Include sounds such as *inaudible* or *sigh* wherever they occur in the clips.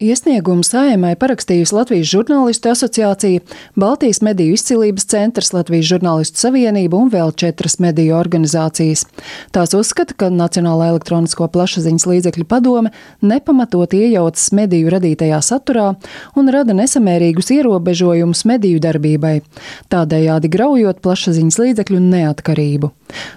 Iesniegumu saimai parakstījusi Latvijas žurnālistu asociācija, Baltijas mediju izcilības centrs, Latvijas žurnālistu savienība un vēl četras mediju organizācijas. Tās uzskata, ka Nacionālā elektronisko plašsaziņas līdzekļu padome nepamatot iejaucas mediju radītajā saturā un rada nesamērīgus ierobežojumus mediju darbībai, tādējādi graujot plašsaziņas līdzekļu neatkarību.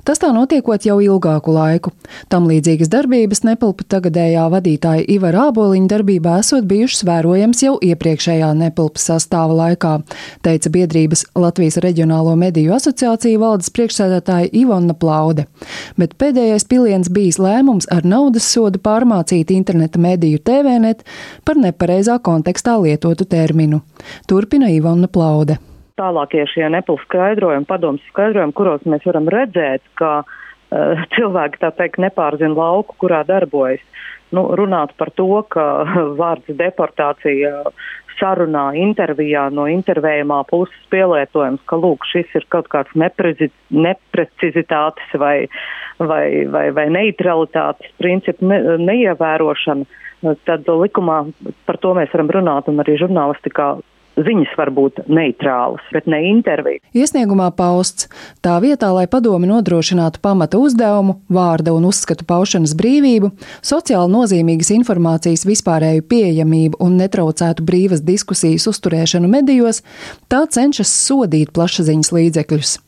Tas tā notiekot jau ilgāku laiku. Tam līdzīgas darbības nepilpa tagadējā vadītāja Ivara Āboliņa darbībā esot bijušas vērojams jau iepriekšējā nepilpas sastāva laikā, teica biedrības Latvijas Reģionālo mediju asociācija valdes priekšsēdētāja Ivona Plaude. Bet pēdējais piliens bijis lēmums ar naudas sodu pārmācīt interneta mediju TVNet par nepareizā kontekstā lietotu terminu. Turpina Ivona Plaude tālākie šie nepilnu skaidrojumi, padomus skaidrojumi, kuros mēs varam redzēt, ka uh, cilvēki tā teikt nepārzina lauku, kurā darbojas. Nu, runāt par to, ka *laughs* vārds deportācija sarunā, intervijā no intervējumā puses pielietojams, ka lūk, šis ir kaut kāds neprezi, neprecizitātes vai, vai, vai, vai neutralitātes principu ne, neievērošana, tad likumā par to mēs varam runāt un arī žurnālistikā ziņas var būt neitrālas, bet ne intervija. Iesniegumā pausts tā vietā, lai padomi nodrošinātu pamata uzdevumu, vārda un uzskatu paušanas brīvību, sociāli nozīmīgas informācijas vispārēju pieejamību un netraucētu brīvas diskusijas uzturēšanu medijos, tā cenšas sodīt plašsaziņas līdzekļus.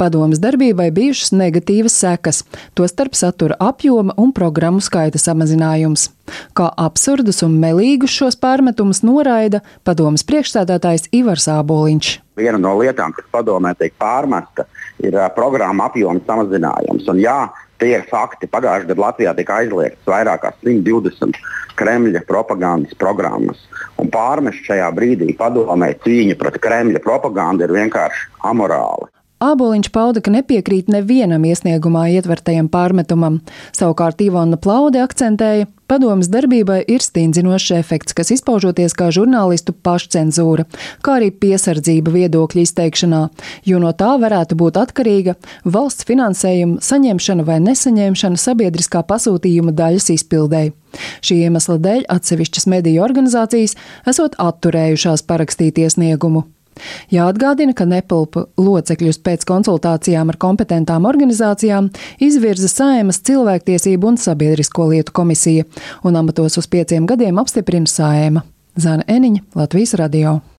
Padomas darbībai bijušas negatīvas sekas, tostarp satura apjoma un programmu skaita samazinājums. Kā absurdus un melīgus šos pārmetumus noraida padomas priekšstādātājs Ivars Āboliņš. Viena no lietām, kas padomē tiek pārmesta, ir programma apjoma samazinājums. Un, jā, tie ir fakti. Pagājušajā gadā Latvijā tika aizliegts vairāk kā 120 Kremļa propagandas programmas. Un pārmest šajā brīdī padomē cīņa pret Kremļa propagandu ir vienkārši amorāli. Āboliņš pauda, ka nepiekrīt nevienam iesniegumā ietvertajam pārmetumam. Savukārt Ivona Plaude akcentēja, padomas darbībai ir stingzinošs efekts, kas izpaužoties kā žurnālistu pašcensūra, kā arī piesardzība viedokļu izteikšanā, jo no tā varētu būt atkarīga valsts finansējuma saņemšana vai nesaņemšana sabiedriskā pasūtījuma daļas izpildēji. Šī iemesla dēļ atsevišķas mediju organizācijas esot atturējušās parakstīt iesniegumu. Jāatgādina, ka nepilpu locekļus pēc konsultācijām ar kompetentām organizācijām izvirza Saimas cilvēktiesību un sabiedrisko lietu komisija, un amatos uz pieciem gadiem apstiprina Saima. Zana Eniņa, Latvijas radio.